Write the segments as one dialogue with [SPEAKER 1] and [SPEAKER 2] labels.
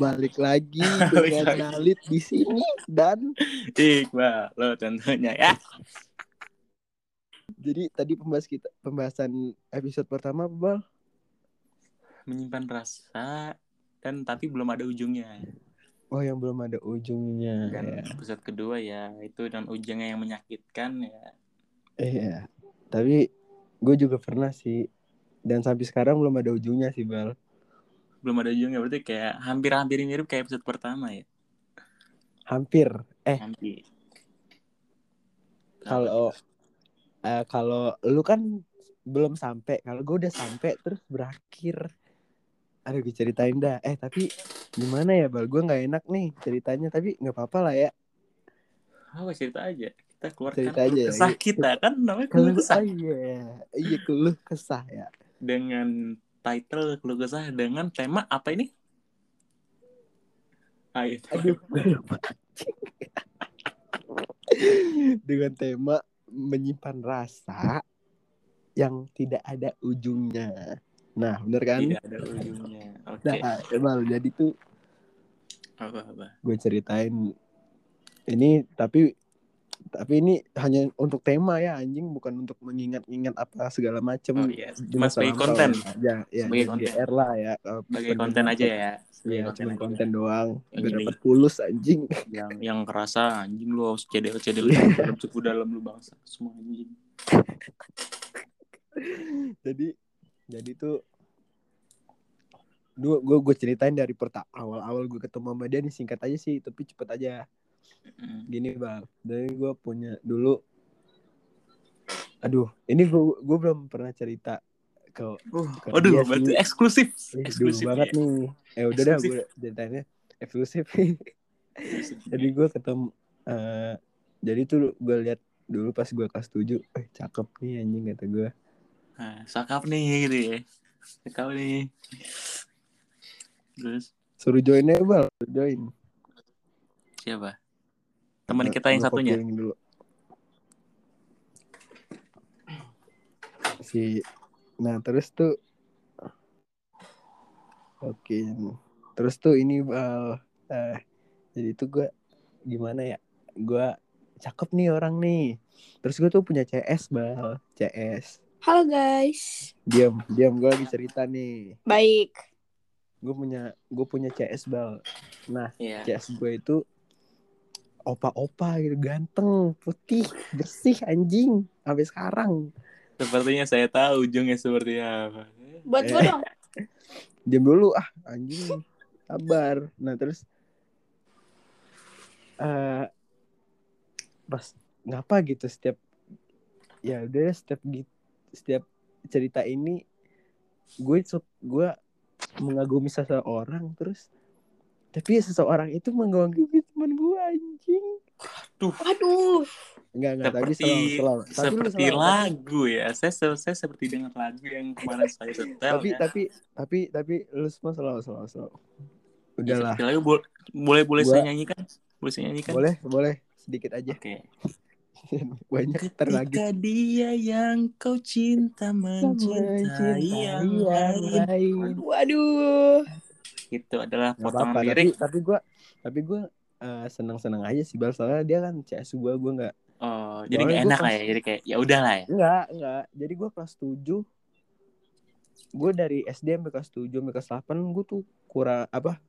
[SPEAKER 1] balik lagi
[SPEAKER 2] Balik
[SPEAKER 1] dengan
[SPEAKER 2] lagi.
[SPEAKER 1] Nalit di sini dan
[SPEAKER 2] Iqbal lo tentunya ya.
[SPEAKER 1] jadi tadi pembahas kita pembahasan episode pertama apa, Bal?
[SPEAKER 2] Menyimpan rasa dan tapi belum ada ujungnya.
[SPEAKER 1] Oh yang belum ada ujungnya.
[SPEAKER 2] Dan
[SPEAKER 1] ya.
[SPEAKER 2] episode kedua ya itu dan ujungnya yang menyakitkan ya.
[SPEAKER 1] Iya. Tapi gue juga pernah sih dan sampai sekarang belum ada ujungnya sih Bal.
[SPEAKER 2] Belum ada ujungnya berarti kayak hampir-hampir mirip kayak episode pertama ya.
[SPEAKER 1] Hampir. Eh
[SPEAKER 2] Hampir.
[SPEAKER 1] kalau eh, kalau lu kan belum sampai, kalau gue udah sampai terus berakhir. Aduh gue ceritain dah. Eh tapi gimana ya Bal? Gue nggak enak nih ceritanya tapi nggak apa-apa lah ya.
[SPEAKER 2] apa cerita aja kita keluarkan
[SPEAKER 1] Cerita aja ya.
[SPEAKER 2] kesah kita kan namanya keluh kesah
[SPEAKER 1] ah, iya, iya keluh kesah ya.
[SPEAKER 2] dengan title keluh kesah dengan tema apa ini Ayo.
[SPEAKER 1] Aduh, gue lupa. Dengan tema menyimpan rasa yang tidak ada ujungnya. Nah, bener kan?
[SPEAKER 2] tidak ada ujungnya oke
[SPEAKER 1] Nah, Emal, jadi tuh
[SPEAKER 2] apa apa
[SPEAKER 1] gue ceritain ini tapi tapi ini hanya untuk tema ya anjing bukan untuk mengingat-ingat apa segala macem
[SPEAKER 2] oh iya cuma sebagai konten
[SPEAKER 1] ya ya
[SPEAKER 2] Sebagai konten.
[SPEAKER 1] GR lah ya
[SPEAKER 2] sebagai konten aja ya sebagai
[SPEAKER 1] Iya,
[SPEAKER 2] konten
[SPEAKER 1] cuma
[SPEAKER 2] aja.
[SPEAKER 1] konten doang
[SPEAKER 2] Yang
[SPEAKER 1] dapat pulus anjing
[SPEAKER 2] yang yang kerasa anjing lu harus cedel cedel
[SPEAKER 1] Iya.
[SPEAKER 2] dalam cukup dalam lu bangsa semua anjing
[SPEAKER 1] jadi jadi tuh gue gue gue ceritain dari pertama awal awal gue ketemu sama dia nih singkat aja sih tapi cepet aja. Gini bang dari gue punya dulu aduh ini gue gue belum pernah cerita ke
[SPEAKER 2] Uh,
[SPEAKER 1] Bukan
[SPEAKER 2] aduh,
[SPEAKER 1] dia
[SPEAKER 2] berarti
[SPEAKER 1] sih.
[SPEAKER 2] eksklusif, eksklusif
[SPEAKER 1] banget
[SPEAKER 2] ya.
[SPEAKER 1] nih eh udah dah
[SPEAKER 2] Eksklusif.
[SPEAKER 1] gue ceritainnya eksklusif jadi gue ketemu eh jadi tuh gue lihat dulu pas gue kelas 7 eh cakep nih anjing kata gue
[SPEAKER 2] Nah, sakap nih gitu ya. Sakap nih. Terus
[SPEAKER 1] suruh join aja bal suruh join
[SPEAKER 2] siapa? Teman kita yang satunya.
[SPEAKER 1] copying dulu. Si nah terus tuh Oke. Terus tuh ini bal eh jadi tuh gue gimana ya? Gue cakep nih orang nih. Terus gue tuh punya CS bal, CS.
[SPEAKER 3] Halo guys.
[SPEAKER 1] Diam, diam gue lagi cerita nih.
[SPEAKER 3] Baik.
[SPEAKER 1] Gue punya gue punya CS bal. Nah,
[SPEAKER 2] Iya.
[SPEAKER 1] CS gue itu opa-opa gitu ganteng putih bersih anjing sampai sekarang
[SPEAKER 2] Sepertinya saya tahu ujungnya seperti apa.
[SPEAKER 3] Buat gue
[SPEAKER 1] Eh.
[SPEAKER 3] dong.
[SPEAKER 1] diam dulu ah anjing sabar nah terus eh pas ngapa gitu setiap ya udah setiap gitu setiap cerita ini gue gue mengagumi seseorang terus tapi seseorang itu mengagumi teman gue anjing
[SPEAKER 3] Aduh.
[SPEAKER 1] enggak enggak tapi
[SPEAKER 2] Seperti
[SPEAKER 1] selalu selalu tapi
[SPEAKER 2] seperti
[SPEAKER 1] selalu-
[SPEAKER 2] lagu ya. Saya saya seperti dengar lagu yang kemarin saya setel
[SPEAKER 1] tapi
[SPEAKER 2] ya.
[SPEAKER 1] tapi tapi tapi lu semua selalu selalu selalu
[SPEAKER 2] Ya,
[SPEAKER 1] udahlah
[SPEAKER 2] seperti lagu bo- boleh boleh
[SPEAKER 1] Gua-
[SPEAKER 2] saya nyanyikan? Boleh saya nyanyikan?
[SPEAKER 1] boleh boleh sedikit aja
[SPEAKER 2] Oke.
[SPEAKER 1] banyak ntar lagi
[SPEAKER 2] Ketika dia yang kau cinta mencintai yang lain.
[SPEAKER 3] Waduh.
[SPEAKER 2] Itu adalah
[SPEAKER 1] Gak
[SPEAKER 2] potongan
[SPEAKER 1] tapi
[SPEAKER 2] lirik.
[SPEAKER 1] tapi gue tapi gue senang-senang aja sih bal soalnya dia kan CS gue gue nggak
[SPEAKER 2] Oh, jadi
[SPEAKER 1] gua
[SPEAKER 2] enak
[SPEAKER 1] pas-
[SPEAKER 2] lah ya. Jadi kayak ya udah lah ya.
[SPEAKER 1] nggak nggak jadi gue kelas 7 gue dari SD sampai kelas 7 sampai kelas 8 gue tuh kurang apa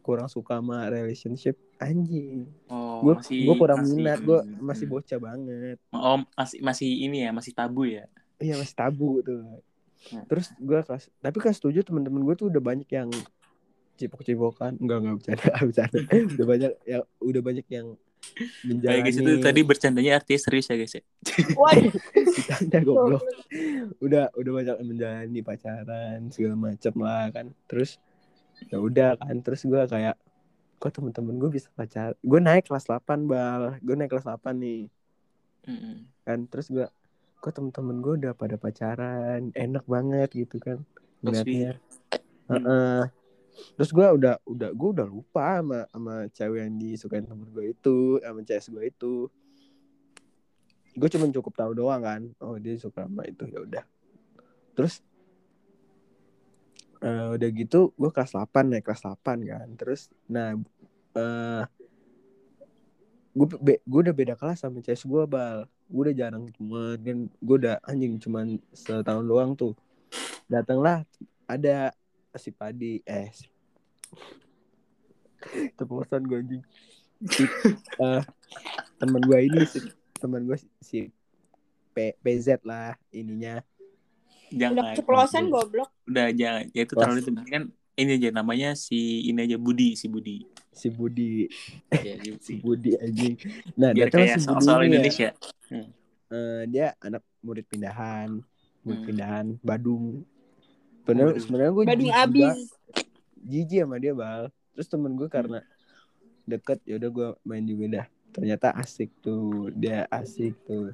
[SPEAKER 1] kurang suka sama relationship anjing
[SPEAKER 2] Oh,
[SPEAKER 1] gue
[SPEAKER 2] masih
[SPEAKER 1] gue kurang
[SPEAKER 2] masih-
[SPEAKER 1] minat gue
[SPEAKER 2] hmm,
[SPEAKER 1] masih
[SPEAKER 2] hmm.
[SPEAKER 1] bocah banget
[SPEAKER 2] Oh, masih masih ini ya, masih tabu ya.
[SPEAKER 1] iya masih tabu tuh
[SPEAKER 2] Hmm.
[SPEAKER 1] terus gue kelas tapi kelas 7 teman-teman gue tuh udah banyak yang cipok-cipokan. Enggak enggak bercanda bercanda. Udah banyak ya udah banyak yang
[SPEAKER 2] Kayak
[SPEAKER 1] menjalani
[SPEAKER 2] guys itu tadi bercandanya artinya serius ya guys ya.
[SPEAKER 1] Bercanda goblok. Udah udah banyak yang menjalani pacaran segala macem lah kan. Terus ya udah kan. Terus gue kayak kok temen-temen gue bisa pacar gue naik kelas 8 bal. Gue naik kelas 8 nih.
[SPEAKER 2] Mm-mm.
[SPEAKER 1] kan terus gue kok temen-temen gue udah pada pacaran? Enak banget gitu kan ngeliatnya. Heeh. Terus gue udah udah gue udah lupa sama sama cewek yang disukain temen gue itu sama CS gue itu. Gue cuma cukup tahu doang kan oh dia suka sama itu ya udah. Terus Eh, udah gitu gue kelas 8 naik kelas 8 kan. Terus nah eh gue be- gue udah beda kelas sama CS gue bal. Gue udah jarang ketemuan kan gue udah anjing cuman setahun doang tuh. Datanglah ada si padi eh si... keceplosan gue anjing si, eh, teman gue ini si teman gue si P, PZ lah ininya
[SPEAKER 3] Udah
[SPEAKER 2] Jangan.
[SPEAKER 3] keceplosan goblok.
[SPEAKER 2] Udah jangan. Ya itu terlalu itu kan ini aja namanya si ini aja Budi si Budi.
[SPEAKER 1] si Budi
[SPEAKER 2] Ya, si
[SPEAKER 1] si
[SPEAKER 2] Budi.
[SPEAKER 1] Anjing nah
[SPEAKER 2] Biar
[SPEAKER 1] datang
[SPEAKER 2] kayak
[SPEAKER 1] si Budi
[SPEAKER 2] soal-soal
[SPEAKER 1] ini ya.
[SPEAKER 2] Indonesia.
[SPEAKER 1] Eh, dia anak murid pindahan murid
[SPEAKER 2] Hmm.
[SPEAKER 1] pindahan Badung sebenarnya sebenarnya gue
[SPEAKER 3] Badung
[SPEAKER 1] jijik
[SPEAKER 3] abis.
[SPEAKER 1] jijik sama dia bal. Terus temen gue karena deket ya udah gue main juga dah ternyata asik tuh dia asik tuh.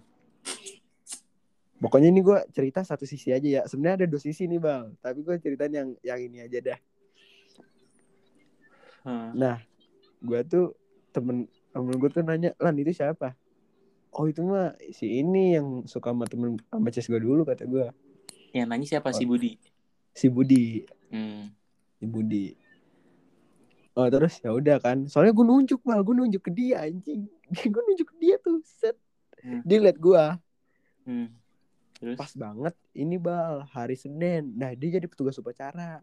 [SPEAKER 1] Pokoknya ini gue cerita satu sisi aja ya. Sebenarnya ada dua sisi nih bal. Tapi gue ceritain yang yang ini aja dah.
[SPEAKER 2] Hmm.
[SPEAKER 1] nah gue tuh temen temen gue tuh nanya lan itu siapa? Oh itu mah si ini yang suka sama temen sama gue dulu kata gue
[SPEAKER 2] Yang nanya siapa? Si Budi?
[SPEAKER 1] Si Budi.
[SPEAKER 2] Hmm.
[SPEAKER 1] si Budi. Oh terus ya udah kan. Soalnya gue nunjuk mal gue nunjuk ke dia anjing. Gue nunjuk ke dia tuh set.
[SPEAKER 2] Hmm.
[SPEAKER 1] dia liat gue
[SPEAKER 2] Hmm. Terus?
[SPEAKER 1] pas banget ini bal. Hari Senin. Nah dia jadi petugas upacara.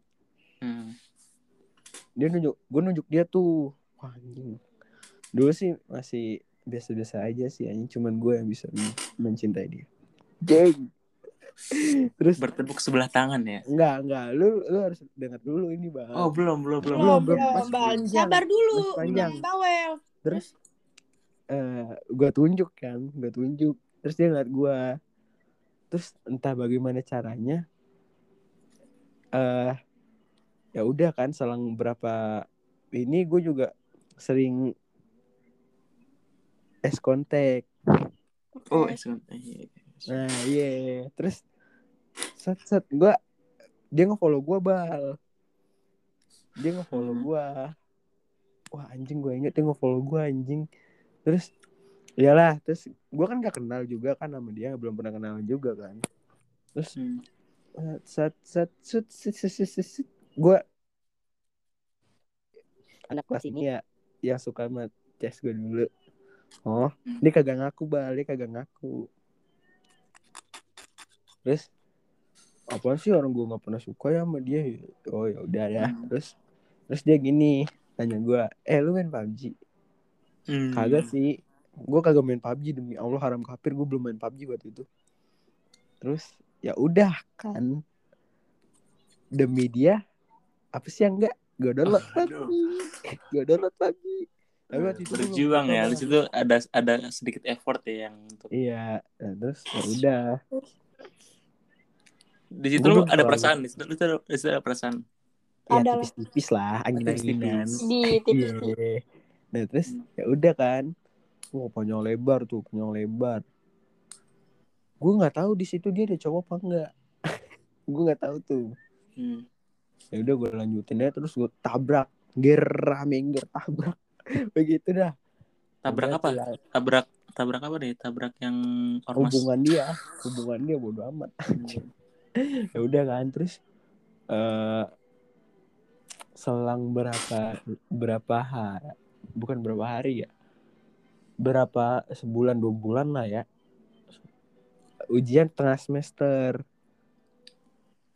[SPEAKER 2] Hmm.
[SPEAKER 1] dia nunjuk gue nunjuk dia tuh. Wah, anjing. Dulu sih masih biasa-biasa aja sih anjing. Cuman gue yang bisa men- mencintai dia. Jeng terus
[SPEAKER 2] Bertepuk sebelah tangan ya.
[SPEAKER 1] enggak enggak lu lu harus dengar dulu ini bang
[SPEAKER 2] Oh, belum, belum, belum.
[SPEAKER 1] Belum,
[SPEAKER 3] Oh,
[SPEAKER 1] belum.
[SPEAKER 3] belum,
[SPEAKER 1] panjang.
[SPEAKER 3] Sabar dulu.
[SPEAKER 1] Masih panjang.
[SPEAKER 3] Bawel.
[SPEAKER 1] terus eh gue tunjuk kan gue tunjuk terus dia ngeliat gue terus entah bagaimana caranya eh ya udah kan selang berapa ini gue juga sering es kontak
[SPEAKER 2] Oh,
[SPEAKER 3] Oke.
[SPEAKER 2] eh,
[SPEAKER 1] nah iya. Terus set set. Gue dia nge-follow gue bal. Dia nge-follow
[SPEAKER 2] Hmm.
[SPEAKER 1] gue wah anjing gue inget dia nge-follow gue anjing. Terus iyalah. Terus gue kan gak kenal juga kan sama dia. Belum pernah kenal juga kan. Terus
[SPEAKER 2] Hmm.
[SPEAKER 1] set set set set set set, set, set. gue anak kelas ini ya yang suka sama Ces gue dulu. Oh
[SPEAKER 2] Hmm.
[SPEAKER 1] dia kagak ngaku bal. Dia kagak ngaku terus apa sih orang gue nggak pernah suka ya sama dia? Oh ya udah ya
[SPEAKER 2] Hmm.
[SPEAKER 1] terus terus dia gini tanya gue eh lu main PUBG
[SPEAKER 2] Hmm.
[SPEAKER 1] kagak sih. Gue kagak main PUBG demi Allah haram kafir gue belum main PUBG waktu itu. Terus ya udah kan. Demi dia apa sih yang enggak gue download
[SPEAKER 2] Aduh.
[SPEAKER 1] PUBG gue download PUBG tapi waktu itu
[SPEAKER 2] berjuang ya. di situ ada ada sedikit effort ya yang untuk
[SPEAKER 1] iya. Nah, terus ya udah
[SPEAKER 2] di situ lu ada perasaan di situ, di situ ada perasaan.
[SPEAKER 1] Ya
[SPEAKER 3] Ada lah.
[SPEAKER 1] tipis-tipis lah angin-anginan
[SPEAKER 2] Tipis-tipis.
[SPEAKER 3] Di
[SPEAKER 1] iya.
[SPEAKER 3] tipis.
[SPEAKER 1] nah terus
[SPEAKER 2] Hmm.
[SPEAKER 1] ya udah kan. Wah panjang lebar tuh panjang lebar. Gue nggak tahu di situ dia ada cowok apa enggak gue nggak tahu tuh.
[SPEAKER 2] Hmm.
[SPEAKER 1] ya udah gue lanjutin aja terus gue tabrak. Ger rame ger tabrak. Begitu dah.
[SPEAKER 2] Tabrak apa? tabrak tabrak apa deh? Tabrak yang ormas.
[SPEAKER 1] Hubungan dia hubungan dia bodo amat.
[SPEAKER 2] Hmm.
[SPEAKER 1] Ya udah kan terus eh selang berapa berapa hari bukan berapa hari ya berapa sebulan dua bulan lah ya ujian tengah semester.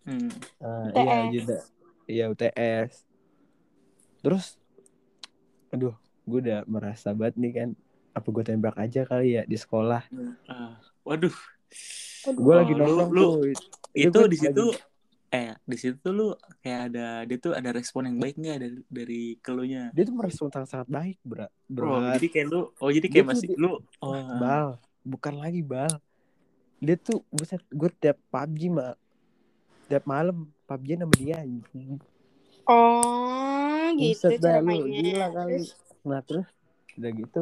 [SPEAKER 2] Hmm.
[SPEAKER 1] Eh,
[SPEAKER 3] UTS.
[SPEAKER 1] iya juga iya UTS terus aduh gue udah merasa banget nih kan apa gue tembak aja kali ya di sekolah.
[SPEAKER 2] Ah, waduh
[SPEAKER 1] gue lagi
[SPEAKER 2] Oh, lu-
[SPEAKER 1] nongkrong
[SPEAKER 2] lu-
[SPEAKER 1] tuh.
[SPEAKER 2] Itu di situ
[SPEAKER 1] lagi-
[SPEAKER 2] eh di situ lu kayak ada dia tuh ada respon yang baik nggak dari dari kelunya?
[SPEAKER 1] Dia tuh merespon sangat sangat baik bro. Bro
[SPEAKER 2] oh jadi kayak lu oh jadi
[SPEAKER 1] Dia
[SPEAKER 2] kayak
[SPEAKER 1] tuh
[SPEAKER 2] masih
[SPEAKER 1] di-
[SPEAKER 2] lu oh.
[SPEAKER 1] Bal. Bukan lagi bal. Dia tuh buset gue tiap PUBG mah tiap malam PUBG sama dia anjing.
[SPEAKER 3] Oh, gitu
[SPEAKER 1] Buset dah
[SPEAKER 3] cara
[SPEAKER 1] lu, gila kali.
[SPEAKER 3] Terus,
[SPEAKER 1] nah terus udah gitu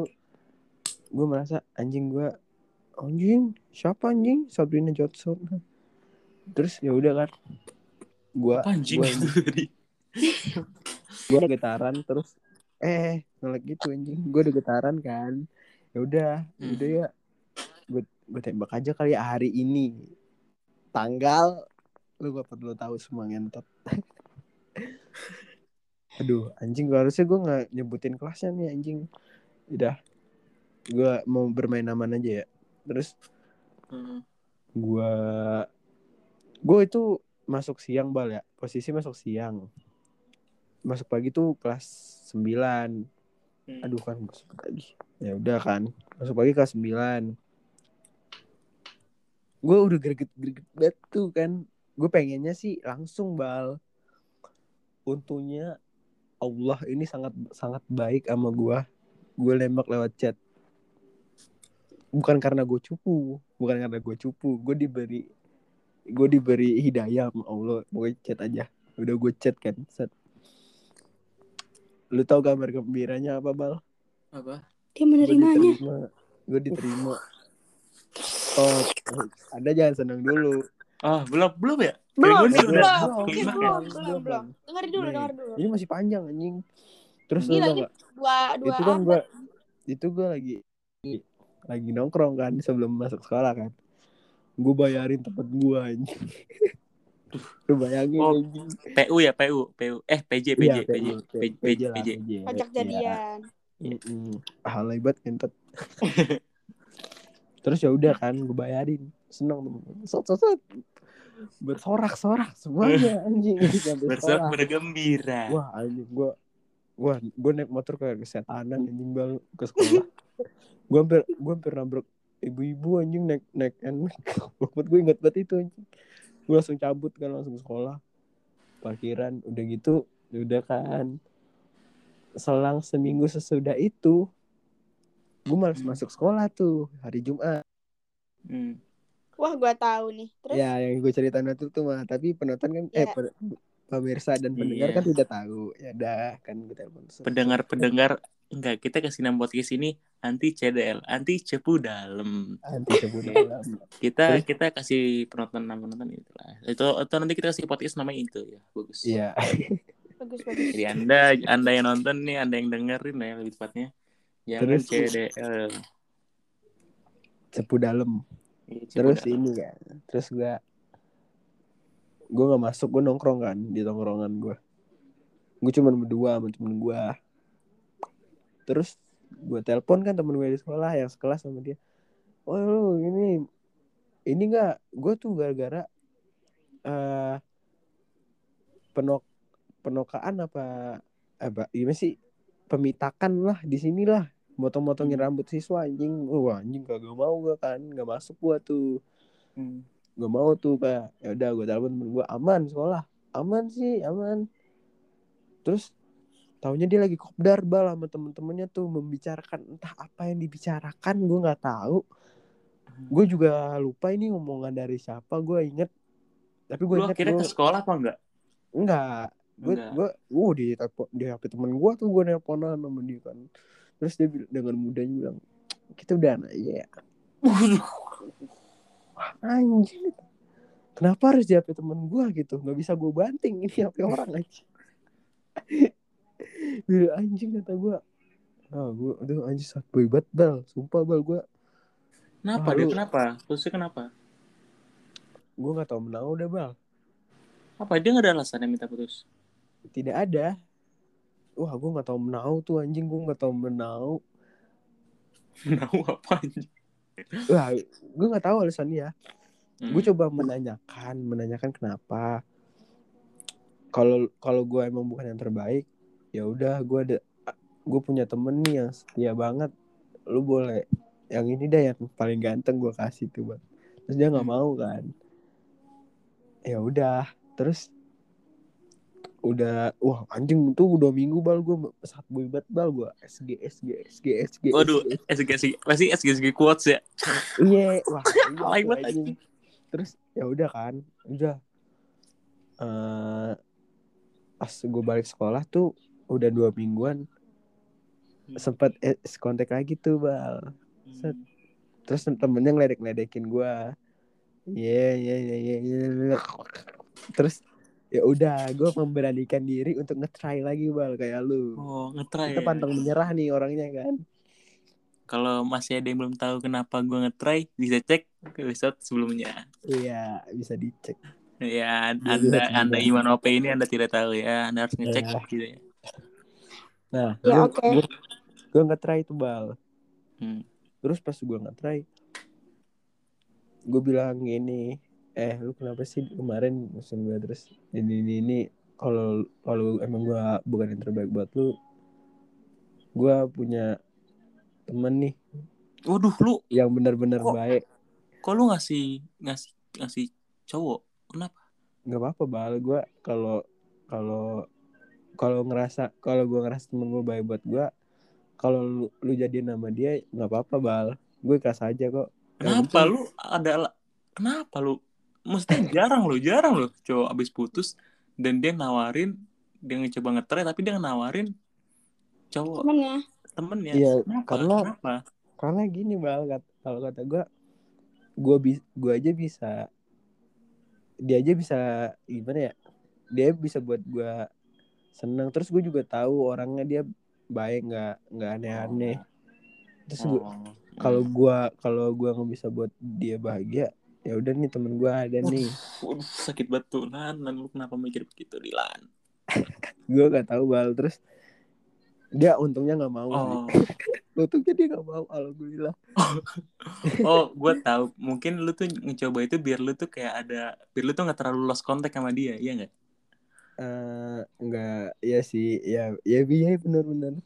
[SPEAKER 1] gue merasa anjing gue anjing siapa anjing? Sabrina Johnson terus ya udah kan gue
[SPEAKER 2] apa anjing
[SPEAKER 1] gua-
[SPEAKER 2] tadi?
[SPEAKER 1] Gue udah getaran terus eh nolak gitu anjing. Gue udah getaran kan. Ya udah
[SPEAKER 2] Hmm.
[SPEAKER 1] udah ya. Gue gue tembak aja kali ya hari ini. Tanggal lu gak perlu tahu semua ngentot. Aduh, anjing gua harusnya gue nggak nyebutin kelasnya nih anjing. Udah, gue mau bermain aman aja ya. Terus
[SPEAKER 2] Hmm.
[SPEAKER 1] gue gue itu masuk siang bal ya. Posisi masuk siang. Masuk pagi tuh kelas 9
[SPEAKER 2] Hmm.
[SPEAKER 1] Aduh kan masuk pagi. Ya udah kan. Masuk pagi kelas 9 Gue udah greget-greget banget tuh kan. Gue pengennya sih langsung bal. Untungnya Allah ini sangat sangat baik sama gue. Gue nembak lewat chat. Bukan karena gue cupu, bukan karena gue cupu. Gue diberi gue diberi hidayah sama Allah. Pokoknya chat aja. Udah gue chat kan. Set. Lu tau kabar gembiranya apa bal?
[SPEAKER 2] Apa?
[SPEAKER 3] Dia menerimanya.
[SPEAKER 1] Gue diterima. Oh, ada jangan seneng dulu.
[SPEAKER 2] Oh, belum belum ya?
[SPEAKER 3] Belum,
[SPEAKER 2] gue
[SPEAKER 3] belum, belum, belum, belum. Dengar dulu, dengar dulu.
[SPEAKER 1] Ini masih panjang anjing. Terus lu
[SPEAKER 3] Gila,
[SPEAKER 1] gak?
[SPEAKER 3] Dua, dua
[SPEAKER 1] Itu kan gue itu gue lagi lagi nongkrong kan sebelum masuk sekolah kan. Gue bayarin tempat gue anjing. Lu bayangin
[SPEAKER 2] Oh. PU ya, PU, PU. Eh, PJ, PJ,
[SPEAKER 1] Iya,
[SPEAKER 2] PJ, PJ, PJ, PJ.
[SPEAKER 1] PJ.
[SPEAKER 3] Pajak
[SPEAKER 1] Iya.
[SPEAKER 3] jadian.
[SPEAKER 1] Mm-mm. Ah, lebat kentet. Terus ya udah kan gue bayarin. Seneng temen. Sot sot sot. Bersorak-sorak semuanya anjing
[SPEAKER 2] Bersorak bergembira.
[SPEAKER 1] Wah anjing gue Wah gue naik motor kayak kesetanan anjing bal ke sekolah Gue hampir Gue hampir nabrak Ibu-ibu anjing naik naik enak Buat gue inget banget itu anjing Gue langsung cabut kan langsung ke sekolah Parkiran Udah gitu Udah kan Selang seminggu sesudah itu Gue malas
[SPEAKER 2] Hmm.
[SPEAKER 1] masuk sekolah tuh Hari Jumat
[SPEAKER 2] Hmm.
[SPEAKER 3] Wah, gua tahu nih. Terus
[SPEAKER 1] Ya yang gue ceritain itu tuh mah Tapi penonton kan Eh
[SPEAKER 3] Ya.
[SPEAKER 1] pe- pemirsa dan pendengar
[SPEAKER 2] Iya.
[SPEAKER 1] kan tidak tahu Ya dah kan gue telepon
[SPEAKER 2] Pendengar-pendengar enggak kita kasih nama podcast ini anti CDL, anti cepu dalam.
[SPEAKER 1] Anti sebut dalam
[SPEAKER 2] Kita
[SPEAKER 1] Terus?
[SPEAKER 2] kita kasih penonton nama penonton itu lah. Itu itu nanti kita kasih podcast namanya itu ya. Bagus.
[SPEAKER 1] Iya
[SPEAKER 3] bagus bagus.
[SPEAKER 2] Jadi Anda Anda yang nonton nih, Anda yang dengerin ya lebih tepatnya. Jangan
[SPEAKER 1] Terus?
[SPEAKER 2] CDL.
[SPEAKER 1] cepu dalam
[SPEAKER 2] Iya, cepu
[SPEAKER 1] terus
[SPEAKER 2] dalam.
[SPEAKER 1] ini kan terus gue gue nggak masuk gue nongkrong kan di tongkrongan gue gue cuma berdua sama temen gue terus gue telepon kan temen gue di sekolah yang sekelas sama dia. Oh lu ini ini nggak? Gue tuh gara-gara eh penok penokaan apa apa gimana sih? Pemitakan lah di sini lah. Motong-motongin
[SPEAKER 2] Hmm.
[SPEAKER 1] rambut siswa anjing. Wah anjing kagak mau gue kan. Nggak masuk gue tuh.
[SPEAKER 2] Hmm.
[SPEAKER 1] Gak mau tuh kayak ya udah gue telepon temen gue aman sekolah. Aman sih aman. Terus tahunya dia lagi kopdar bal sama temen-temennya tuh membicarakan entah apa yang dibicarakan gue nggak tahu. Gue juga lupa ini omongan dari siapa gue inget. Tapi gue
[SPEAKER 2] Lu
[SPEAKER 1] inget
[SPEAKER 2] akhirnya
[SPEAKER 1] gue
[SPEAKER 2] ke sekolah apa enggak?
[SPEAKER 1] enggak gue gue uh di telepon di hp temen gue tuh gue nelponan sama dia kan. Terus dia dengan mudahnya bilang kita udah aja ya Anjing kenapa harus di HP temen gue gitu nggak bisa gue banting ini HP orang aja Gue anjing kata gue ah gue aduh anjing saat boy banget bal sumpah bal gue
[SPEAKER 2] Kenapa
[SPEAKER 1] Wah,
[SPEAKER 2] dia?
[SPEAKER 1] lu-
[SPEAKER 2] Kenapa? Terusnya kenapa?
[SPEAKER 1] gue nggak tahu menau udah bal
[SPEAKER 2] Apa dia nggak ada alasan yang minta putus?
[SPEAKER 1] tidak ada wah gue nggak tahu menau tuh anjing gue nggak tahu menau
[SPEAKER 2] Tahu apa anjing?
[SPEAKER 1] Wah gue nggak tahu alasannya ya
[SPEAKER 2] Hmm.
[SPEAKER 1] gue coba menanyakan menanyakan kenapa. Kalau kalau gue emang bukan yang terbaik ya udah gue ada gue punya temen nih yang setia banget. Lu boleh yang ini dah yang paling ganteng gue kasih tuh buat terus dia nggak
[SPEAKER 2] Hmm.
[SPEAKER 1] mau kan? Ya udah terus udah wah anjing tuh dua minggu bal gue saat boy banget bal gue SG SG SG SG
[SPEAKER 2] Waduh,
[SPEAKER 1] SG.
[SPEAKER 2] SG pasti SG SG quotes ya.
[SPEAKER 1] Iya, wah, iya tuh,
[SPEAKER 2] banget,
[SPEAKER 1] anjing. Terus ya udah kan, udah. eh pas gue balik sekolah tuh udah dua mingguan sempat eh, kontak lagi tuh bal. Set. Terus temennya ngeledek-ledekin gue. Iya iya iya iya. iya. Terus ya udah gue memberanikan diri untuk nge-try lagi bal kayak lu.
[SPEAKER 2] Oh, ngetry
[SPEAKER 1] Kita
[SPEAKER 2] ya.
[SPEAKER 1] pantang menyerah nih orangnya kan.
[SPEAKER 2] Kalau masih ada yang belum tahu kenapa gue ngetry, bisa cek ke episode sebelumnya.
[SPEAKER 1] Iya bisa dicek.
[SPEAKER 2] Ya, Anda
[SPEAKER 1] bisa
[SPEAKER 2] Anda. Iman OP ini Anda tidak tahu ya. Anda harus ngecek
[SPEAKER 1] Ya.
[SPEAKER 2] gitu ya.
[SPEAKER 1] Nah,
[SPEAKER 3] Ya,
[SPEAKER 1] gue
[SPEAKER 3] oke.
[SPEAKER 1] gue gue nge-try itu bal.
[SPEAKER 2] Hmm.
[SPEAKER 1] Terus pas gue nge-try, gue bilang gini, eh lu kenapa sih kemarin musim gue terus ini ini ini kalau kalau emang gue bukan yang terbaik buat lu, gue punya temen nih
[SPEAKER 2] Waduh, lu
[SPEAKER 1] yang benar-benar baik.
[SPEAKER 2] kok lu ngasih ngasih ngasih cowok? Kenapa?
[SPEAKER 1] Gak apa-apa bal, gue kalau kalau kalau ngerasa kalau gue ngerasa temen gue baik buat gue, kalau lu, lu jadian sama dia nggak apa-apa bal, gue ikhlas aja kok.
[SPEAKER 2] Kenapa lu ada kenapa lu? Mesti jarang lo, jarang lo cowok abis putus dan dia nawarin dia ngecoba ngetry tapi dia nawarin cowok
[SPEAKER 3] Temennya.
[SPEAKER 2] temennya.
[SPEAKER 1] Iya,
[SPEAKER 2] kenapa?
[SPEAKER 1] karena-
[SPEAKER 2] Kenapa?
[SPEAKER 1] karena gini bal kalau kata gue gue bi gue aja bisa dia aja bisa gimana ya dia bisa buat gue seneng terus gue juga tahu orangnya dia baik nggak nggak aneh-aneh terus gua-
[SPEAKER 2] Oh.
[SPEAKER 1] kalau gue kalau gue nggak bisa buat dia bahagia ya udah nih temen gue ada nih
[SPEAKER 2] Waduh, sakit banget tuh Lan. Lan, lu kenapa mikir begitu Dilan?
[SPEAKER 1] gue nggak tahu bal terus dia untungnya nggak mau
[SPEAKER 2] Oh,
[SPEAKER 1] untungnya dia nggak mau alhamdulillah
[SPEAKER 2] oh, gue tahu. Mungkin lu tuh ngecoba itu biar lu tuh kayak ada, biar lu tuh nggak terlalu lost contact sama dia, iya nggak?
[SPEAKER 1] Eh, nggak ya sih ya ya iya benar-benar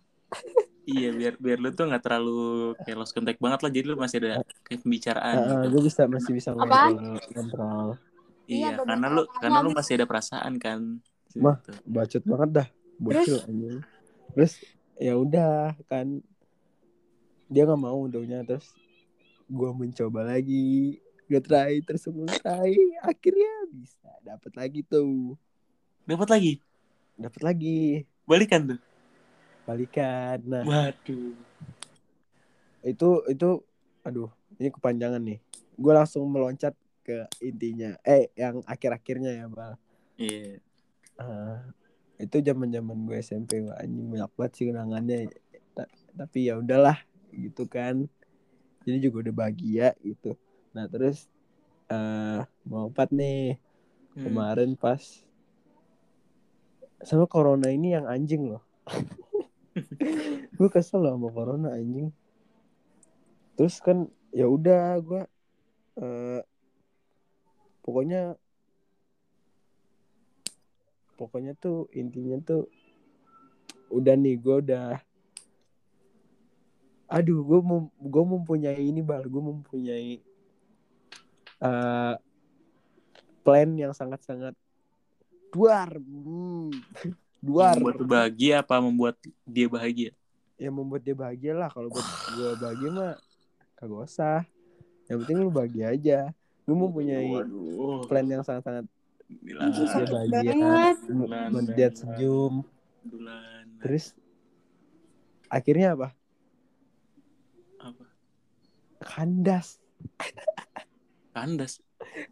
[SPEAKER 2] Iya, biar biar lu tuh nggak terlalu kayak lost contact banget lah. Jadi lu masih ada kayak pembicaraan. gitu.
[SPEAKER 1] gue bisa masih bisa ngontrol
[SPEAKER 3] Iya,
[SPEAKER 2] Iya, karena lu karena lu masih ada perasaan kan.
[SPEAKER 1] Mah.
[SPEAKER 2] Gitu.
[SPEAKER 1] bacot banget dah bocil anjing terus ya udah kan dia nggak mau untungnya terus gue mencoba lagi gue try terus gue try akhirnya bisa dapat lagi tuh
[SPEAKER 2] Dapat lagi.
[SPEAKER 1] dapat lagi
[SPEAKER 2] Balikan tuh.
[SPEAKER 1] Balikan. Nah.
[SPEAKER 2] Waduh.
[SPEAKER 1] itu itu aduh ini kepanjangan nih. Gue langsung meloncat ke intinya. Eh yang akhir-akhirnya ya bal.
[SPEAKER 2] Iya.
[SPEAKER 1] Ah, itu zaman zaman gue SMP wah, anjing banyak banget sih kenangannya. Ta- tapi ya udahlah gitu kan. Jadi juga udah bahagia gitu. Nah terus eh mau empat nih.
[SPEAKER 2] Hmm.
[SPEAKER 1] kemarin pas sama corona ini yang anjing loh gue kesel loh sama corona anjing terus kan ya udah gue eh pokoknya pokoknya tuh intinya tuh udah nih gue udah aduh gue mem gue mempunyai ini bal gue mempunyai eh plan yang sangat sangat duar hmm. duar
[SPEAKER 2] Membuat lu bahagia apa membuat dia bahagia?
[SPEAKER 1] yang membuat dia bahagia lah kalau buat gue bahagia mah kagak usah yang penting lu bahagia aja gue mempunyai
[SPEAKER 2] Waduh.
[SPEAKER 1] plan yang sangat sangat
[SPEAKER 2] Dilan.
[SPEAKER 3] Itu
[SPEAKER 1] dia
[SPEAKER 3] sakit
[SPEAKER 1] bahagia mem- membuat senyum terus akhirnya apa
[SPEAKER 2] apa?
[SPEAKER 1] kandas
[SPEAKER 2] Kandas.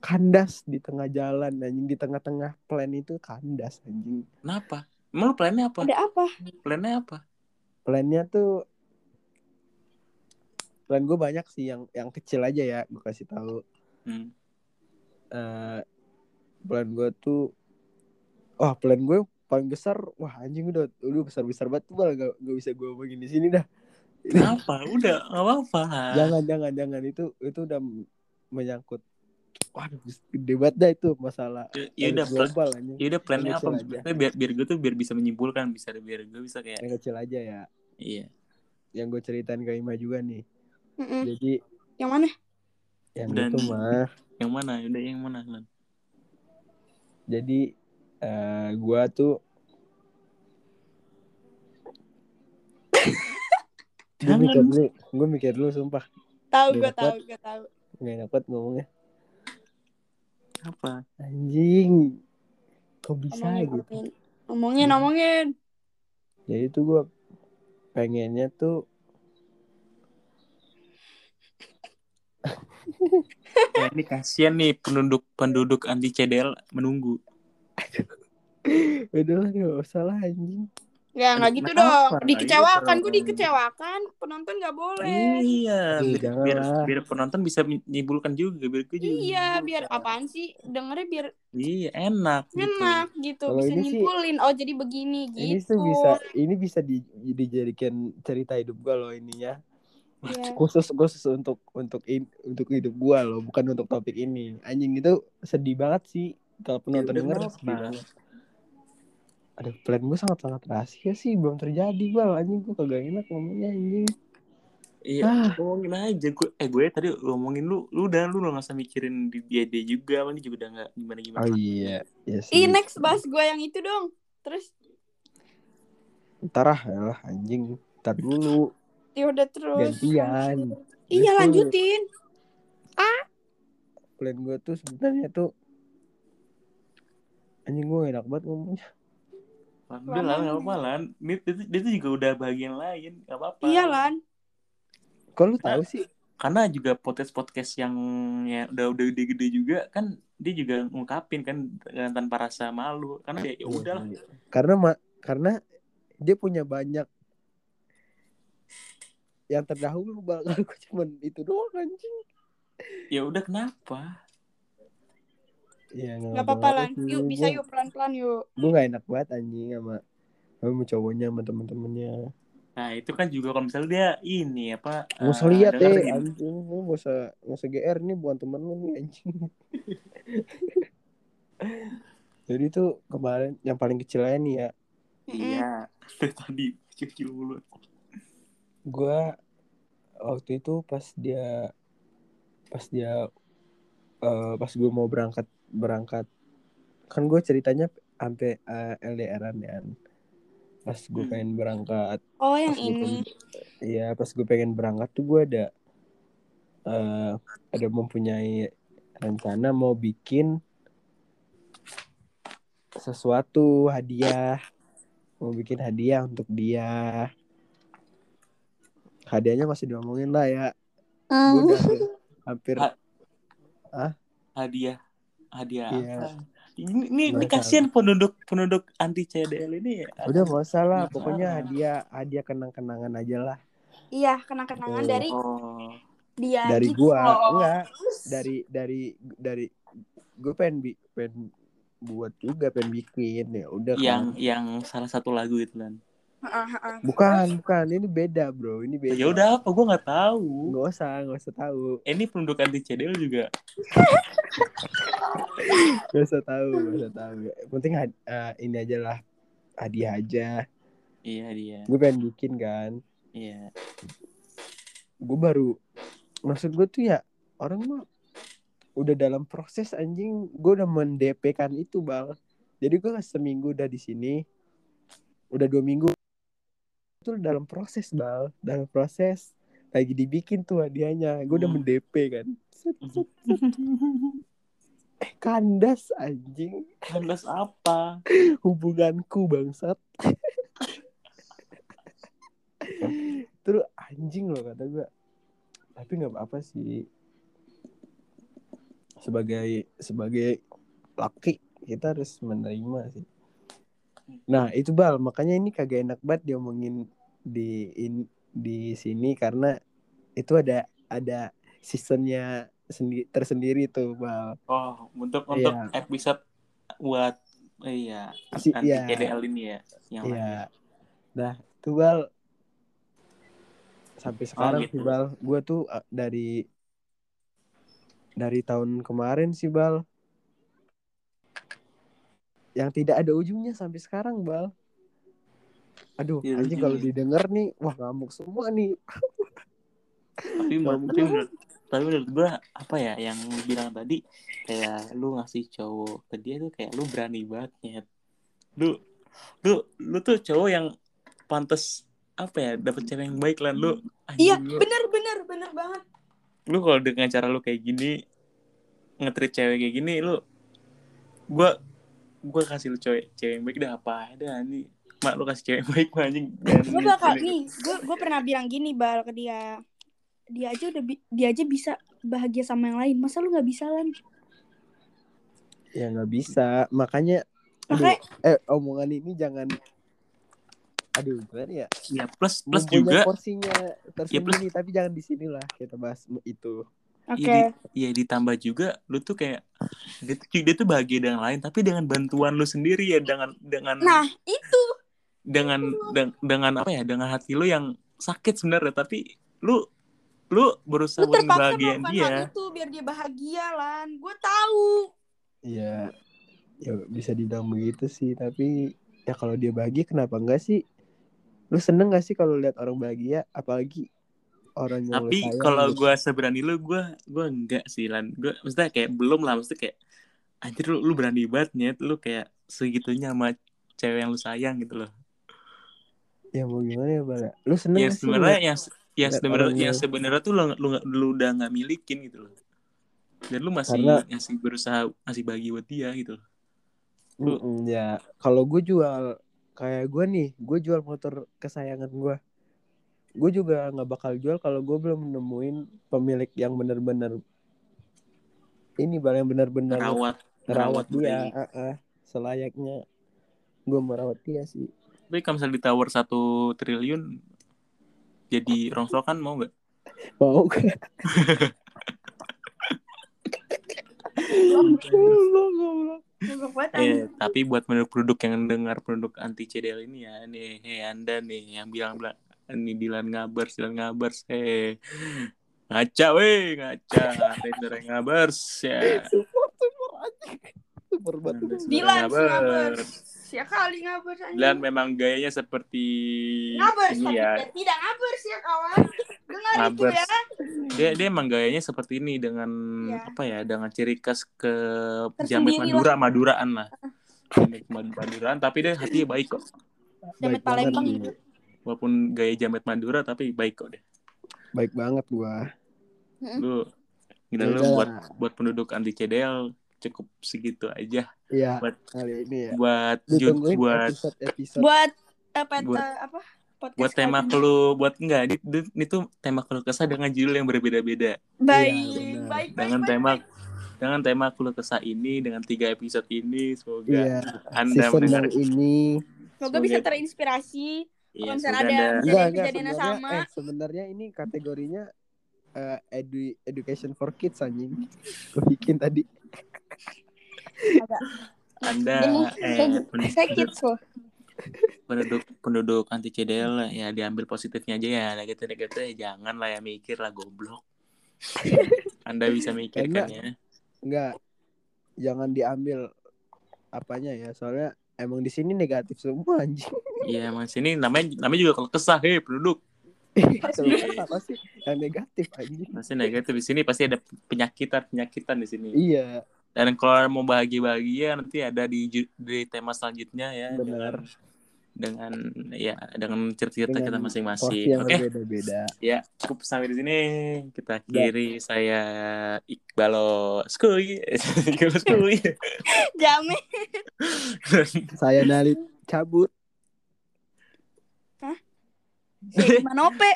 [SPEAKER 1] kandas di tengah jalan anjing di tengah-tengah plan itu kandas anjing
[SPEAKER 2] Kenapa? Emang lu plannya apa?
[SPEAKER 3] Ada apa?
[SPEAKER 2] Plannya apa?
[SPEAKER 1] plannya tuh plan gue banyak sih yang yang kecil aja ya gue kasih tahu
[SPEAKER 2] Hmm.
[SPEAKER 1] Eh, plan gue tuh wah plan gue paling besar wah anjing udah udah besar besar banget tuh malah gak, gak bisa gue omongin di sini dah
[SPEAKER 2] Kenapa? Udah, nggak apa-apa.
[SPEAKER 1] jangan jangan jangan itu itu udah menyangkut waduh gede banget dah itu masalah
[SPEAKER 2] Ya, ya udah, plan,
[SPEAKER 1] global anjing
[SPEAKER 2] ya udah plannya apa?
[SPEAKER 1] aja.
[SPEAKER 2] Maksudnya biar biar gue tuh biar bisa menyimpulkan, bisa biar gue bisa kayak
[SPEAKER 1] yang kecil aja ya
[SPEAKER 2] iya.
[SPEAKER 1] yang gue ceritain ke Ima juga nih
[SPEAKER 3] Mm-mm.
[SPEAKER 1] jadi
[SPEAKER 3] Yang mana?
[SPEAKER 1] yang
[SPEAKER 2] Dan-
[SPEAKER 1] itu mah
[SPEAKER 2] Yang mana? Udah yang mana, Lan?
[SPEAKER 1] jadi eh gue tuh gue mikir dulu gue mikir dulu sumpah
[SPEAKER 3] Tahu gue
[SPEAKER 1] dapat.
[SPEAKER 3] tahu gue tahu.
[SPEAKER 1] enak banget ngomongnya
[SPEAKER 2] Apa?
[SPEAKER 1] anjing kok bisa
[SPEAKER 3] Ngomongin,
[SPEAKER 1] gitu
[SPEAKER 3] ngomongin. Ngomongin, ngomongin.
[SPEAKER 1] jadi tuh gue pengennya tuh
[SPEAKER 2] Ya, ini kasihan nih penduduk penduduk anti CDL menunggu.
[SPEAKER 1] udah lah gak usah lah anjing
[SPEAKER 3] Ya nggak gitu dong. Dikecewakan,
[SPEAKER 2] Gitu.
[SPEAKER 3] gue dikecewakan. Penonton nggak boleh.
[SPEAKER 2] Iya,
[SPEAKER 1] Ih,
[SPEAKER 2] biar, biar, penonton bisa menyimpulkan juga, biar gue juga
[SPEAKER 3] Iya, biar apaan sih? Dengernya biar
[SPEAKER 2] Iya, enak. gitu.
[SPEAKER 3] enak gitu.
[SPEAKER 1] Kalau
[SPEAKER 3] Bisa
[SPEAKER 1] ini sih-
[SPEAKER 3] nyimpulin. Oh jadi begini
[SPEAKER 1] Ini
[SPEAKER 3] gitu.
[SPEAKER 1] tuh bisa ini bisa di, dijadikan cerita hidup gua loh ininya.
[SPEAKER 3] Iya.
[SPEAKER 1] Khusus khusus untuk untuk in, untuk hidup gua loh, bukan untuk topik ini. Anjing itu sedih banget sih kalau
[SPEAKER 2] Ya,
[SPEAKER 1] penonton
[SPEAKER 2] udah
[SPEAKER 1] denger sedih banget. Ada plan gue sangat sangat rahasia sih belum terjadi bal anjing gue kagak enak ngomongnya anjing.
[SPEAKER 2] Iya,
[SPEAKER 1] Ah.
[SPEAKER 2] ngomongin aja gue. Eh gue tadi ngomongin lu, lu udah lu nggak usah mikirin di dia dia juga, mana juga udah nggak gimana gimana.
[SPEAKER 1] Oh iya, ya
[SPEAKER 3] Ih
[SPEAKER 1] sih.
[SPEAKER 3] next bahas gue yang itu dong. Terus
[SPEAKER 1] Ntar ah lah anjing. Ntar dulu
[SPEAKER 3] ya udah terus.
[SPEAKER 1] gantian.
[SPEAKER 3] Iya
[SPEAKER 1] Terus
[SPEAKER 3] lanjutin.
[SPEAKER 1] Plan gue tuh sebenarnya tuh anjing gue enak banget ngomongnya.
[SPEAKER 2] Udah lah, nggak apa-apa lan. Dia, dia, dia tuh juga udah bagian lain, nggak apa-apa.
[SPEAKER 3] Iya lan.
[SPEAKER 1] Kok lu tahu sih?
[SPEAKER 2] Karena juga podcast podcast yang ya, udah udah gede-gede juga kan dia juga ngungkapin kan dengan tanpa rasa malu. Karena ya, ya udah lah.
[SPEAKER 1] Karena ma- karena dia punya banyak yang terdahulu bal gue cuman itu doang anjing.
[SPEAKER 2] Ya udah kenapa?
[SPEAKER 1] Iya
[SPEAKER 3] Gak apa-apa lan. Yuk bisa yuk pelan-pelan yuk.
[SPEAKER 1] Gue gak enak banget anjing sama sama cowoknya sama temen-temennya.
[SPEAKER 2] Nah itu kan juga kalau misalnya dia ini apa?
[SPEAKER 1] Gak usah
[SPEAKER 2] eh,
[SPEAKER 1] lihat deh anjing. Lu gak usah gak usah GR nih bukan temen lu nih anjing. Jadi tuh kemarin yang paling kecilnya nih ya.
[SPEAKER 2] Iya. Dari tadi kecil mulu.
[SPEAKER 1] gue waktu itu pas dia pas dia eh, pas gue mau berangkat berangkat. Kan gue ceritanya sampai eh, LDRan ya pas gue
[SPEAKER 2] Hmm.
[SPEAKER 1] pengen berangkat.
[SPEAKER 3] Oh yang
[SPEAKER 1] pas gue
[SPEAKER 3] ini.
[SPEAKER 1] pengen- iya pas gue pengen berangkat tuh gue ada eh, ada mempunyai rencana mau bikin sesuatu hadiah. Mau bikin hadiah untuk dia. Hadiahnya masih diomongin lah ya. Gue udah hampir,
[SPEAKER 2] Ha- Hadiah. Hadiah
[SPEAKER 1] Iya.
[SPEAKER 2] apa? Ini, ini, ini kasihan penduduk penduduk anti CDL ini ya.
[SPEAKER 1] udah nggak usah lah
[SPEAKER 2] Nggak
[SPEAKER 1] pokoknya hadiah hadiah kenang-kenangan aja lah
[SPEAKER 3] Iya kenang-kenangan
[SPEAKER 1] Oh.
[SPEAKER 3] dari
[SPEAKER 2] Oh.
[SPEAKER 3] dia.
[SPEAKER 1] dari
[SPEAKER 3] gitu
[SPEAKER 1] gua enggak dari dari dari gue pengen bi pengen buat juga pengen bikin ya udah
[SPEAKER 2] Yang
[SPEAKER 1] kan.
[SPEAKER 2] yang salah satu lagu itu kan.
[SPEAKER 3] Heeh, heeh.
[SPEAKER 1] bukan bukan ini beda bro ini beda
[SPEAKER 2] Ya udah apa? Gue nggak tahu.
[SPEAKER 1] nggak usah nggak usah tahu
[SPEAKER 2] Ini penduduk anti CDL juga.
[SPEAKER 1] nggak usah tahu nggak usah tahu penting had- eh, ini aja lah. Hadiah aja.
[SPEAKER 2] Iya dia.
[SPEAKER 1] gue pengen bikin kan.
[SPEAKER 2] Iya.
[SPEAKER 1] gue baru maksud gue tuh ya orang mah udah dalam proses anjing. Gue udah mendp-kan itu bang jadi gue seminggu udah di sini. Udah dua minggu. Itu dalam proses bang dalam proses lagi dibikin tuh hadiahnya. Gue udah
[SPEAKER 2] Hmm.
[SPEAKER 1] mendp kan. Set, set, set. eh kandas anjing.
[SPEAKER 2] Kandas apa?
[SPEAKER 1] hubunganku bangsat. Terus anjing loh kata gue tapi nggak apa-apa sih. Sebagai sebagai laki kita harus menerima sih. Nah itu bal makanya ini kagak enak banget diomongin di in, di sini karena itu ada ada seasonnya sendi, tersendiri tuh bal
[SPEAKER 2] Oh, untuk untuk
[SPEAKER 1] Iya.
[SPEAKER 2] episode buat iya
[SPEAKER 1] Si-
[SPEAKER 2] anti
[SPEAKER 1] iya.
[SPEAKER 2] CDL ini ya yang lain.
[SPEAKER 1] Iya. Nah, tuh Bal sampai sekarang
[SPEAKER 2] gitu.
[SPEAKER 1] sih Bal, gue tuh uh, dari dari tahun kemarin sih Bal, yang tidak ada ujungnya sampai sekarang Bal. Aduh,
[SPEAKER 2] ada
[SPEAKER 1] anjing kalau didengar nih, wah ngamuk semua nih.
[SPEAKER 2] Tapi tapi menurut tapi menurut gue apa ya yang bilang tadi kayak lu ngasih cowok ke dia tuh kayak lu berani banget Nyet. Lu lu lu tuh cowok yang pantas apa ya dapat cewek yang baik lah lu
[SPEAKER 3] Iya
[SPEAKER 2] lu,
[SPEAKER 3] bener bener bener banget.
[SPEAKER 2] lu kalau dengan cara lu kayak gini ngetrit cewek kayak gini lu gua gua kasih lu cewek cewek yang baik dah apa ada nih mak lu kasih cewek yang baik mah anjing
[SPEAKER 3] Gue bakal nih. Gue gue pernah bilang gini bal ke dia. Dia aja udah bi- dia aja bisa bahagia sama yang lain. Masa lu nggak bisa lan?
[SPEAKER 1] Ya nggak bisa, makanya aduh,
[SPEAKER 3] Makanya
[SPEAKER 1] eh omongan ini jangan aduh gimana ya
[SPEAKER 2] ya plus plus juga
[SPEAKER 1] porsinya tersembunyi tapi jangan di sinilah kita bahas itu
[SPEAKER 3] Oke.
[SPEAKER 2] Iya, di- ya ditambah juga lu tuh kayak dia tuh, dia tuh bahagia dengan lain tapi dengan bantuan lu sendiri ya dengan dengan
[SPEAKER 3] Nah, itu
[SPEAKER 2] dengan deng- dengan apa ya dengan hati lu yang sakit sebenarnya tapi lu lu berusaha
[SPEAKER 3] lu terpaksa melakukan
[SPEAKER 2] dia.
[SPEAKER 3] hal itu biar dia bahagia lan. Gue tahu.
[SPEAKER 1] ya ya bisa dibilang begitu sih tapi ya kalau dia bahagia kenapa enggak sih? Lu seneng gak sih kalau lihat orang bahagia? Apalagi orang yang lu
[SPEAKER 2] tapi kalau gue seberani lu gue gue enggak sih lan. Gue maksudnya kayak belum lah maksudnya kayak anjir lu, lu berani banget Nyet. lu kayak segitunya sama cewek yang lu sayang gitu loh.
[SPEAKER 1] Ya mau gimana ya bala lu seneng
[SPEAKER 2] ya sebenarnya yang yang sebenarnya yang sebenarnya tuh lu, lu, lu udah nggak milikin gitu loh. Dan lu masih
[SPEAKER 1] Karena-
[SPEAKER 2] masih berusaha masih bagi buat dia gitu loh.
[SPEAKER 1] Mm-mm, ya. Kalau gue jual kayak gue nih gue jual motor kesayangan gue gue juga nggak bakal jual kalau gue belum nemuin pemilik yang benar-benar ini bal yang benar-benar
[SPEAKER 2] rawat
[SPEAKER 1] rawat dia. ah, ah. selayaknya. Gue merawat dia sih.
[SPEAKER 2] Tapi kalau misalnya ditawar satu triliun jadi rongsokan mau nggak?
[SPEAKER 1] Mau gak
[SPEAKER 3] banget,
[SPEAKER 2] Eh, tapi buat penduduk-penduduk yang dengar produk anti CDL ini ya, nih, hei Anda nih yang bilang bilang ini Dilan ngabers, Dilan ngabers, eh ngaca weh, ngaca, yang ngabers ya.
[SPEAKER 1] support support aja
[SPEAKER 2] Anda sudah
[SPEAKER 3] Dilan
[SPEAKER 2] ngabers.
[SPEAKER 3] Siap kali ngabers anjing.
[SPEAKER 2] Dilan memang gayanya seperti
[SPEAKER 3] ngabers
[SPEAKER 2] ini ya.
[SPEAKER 3] tidak ngabers ya kawan. Dengar itu
[SPEAKER 2] Ngabers.
[SPEAKER 3] ya.
[SPEAKER 2] Dia dia emang gayanya seperti ini dengan
[SPEAKER 3] Iya.
[SPEAKER 2] apa ya, dengan ciri khas ke jamet Madura, Maduraan lah. Jamet Maduraan, tapi dia hatinya baik kok.
[SPEAKER 3] Jamet Palembang gitu.
[SPEAKER 2] Walaupun gaya jamet Madura tapi baik kok deh.
[SPEAKER 1] baik banget gua
[SPEAKER 2] lu gila lu buat
[SPEAKER 1] lah.
[SPEAKER 2] buat penduduk anti CDL cukup segitu aja
[SPEAKER 1] Iya
[SPEAKER 2] buat
[SPEAKER 1] kali ini ya
[SPEAKER 2] buat jut
[SPEAKER 1] ditungguin
[SPEAKER 2] buat
[SPEAKER 1] episode episode
[SPEAKER 3] Buat apa
[SPEAKER 2] Buat-
[SPEAKER 3] eh, apa? Podcast
[SPEAKER 2] buat tema
[SPEAKER 3] ini.
[SPEAKER 2] keluh buat enggak ini, ini- ini tuh tema keluh kesah dengan judul yang berbeda-beda
[SPEAKER 3] Baik,
[SPEAKER 1] benar.
[SPEAKER 3] baik,
[SPEAKER 2] dengan
[SPEAKER 3] baik,
[SPEAKER 2] tema
[SPEAKER 3] baik.
[SPEAKER 2] dengan tema keluh kesah ini dengan tiga episode ini semoga
[SPEAKER 1] iya
[SPEAKER 2] anda mendengar
[SPEAKER 1] ini
[SPEAKER 3] Semoga bisa
[SPEAKER 2] semoga-
[SPEAKER 3] terinspirasi.
[SPEAKER 2] Iya,
[SPEAKER 3] Kalau misalnya ada-
[SPEAKER 1] enggak
[SPEAKER 3] kejadian sama.
[SPEAKER 1] eh sebenarnya ini kategorinya eh, edu education for kids anjing gue bikin tadi
[SPEAKER 2] anda eh,
[SPEAKER 3] saya-
[SPEAKER 2] penduduk, penduduk penduduk anti CDL ya diambil positifnya aja ya negatif negatifnya jangan lah ya mikir lah goblok. Anda bisa mikirkan ya.
[SPEAKER 1] Enggak. Jangan diambil apanya ya soalnya emang di sini negatif semua anjing.
[SPEAKER 2] Iya mas ini namanya namanya juga kalau kesah hei penduduk
[SPEAKER 1] apa sih yang negatif anjing
[SPEAKER 2] pasti negatif. Di sini pasti ada penyakitan penyakitan di sini.
[SPEAKER 1] Iya.
[SPEAKER 2] Dan kalau mau bahagia bahagia nanti ada di di tema selanjutnya ya
[SPEAKER 1] Benar.
[SPEAKER 2] dengan, dengan ya dengan cerita kita masing-masing. oke?
[SPEAKER 1] berbeda-beda.
[SPEAKER 2] Ya cukup sampai di sini. Kita akhiri. Saya Iqbalo Skuy Iqbalo Skuy
[SPEAKER 3] Jamin.
[SPEAKER 1] saya Nalit cabut
[SPEAKER 3] Eh, Manope.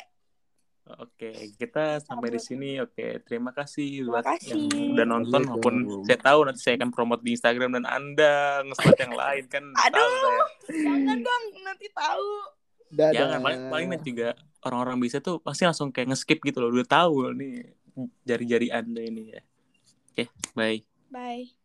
[SPEAKER 2] Oke, kita sampai di sini. Oke, terima kasih
[SPEAKER 3] Terima
[SPEAKER 2] buat
[SPEAKER 3] kasih.
[SPEAKER 2] yang udah nonton maupun
[SPEAKER 1] Assalamualaikum.
[SPEAKER 2] saya tahu nanti saya akan promote di Instagram dan Anda nge yang lain kan.
[SPEAKER 3] Aduh.
[SPEAKER 2] saya.
[SPEAKER 3] Jangan dong, nanti tahu.
[SPEAKER 1] dadah
[SPEAKER 2] Jangan paling paling nanti juga orang-orang bisa tuh pasti langsung kayak nge-skip gitu loh. Udah tahu nih jari-jari Anda ini ya. Oke, bye.
[SPEAKER 3] Bye.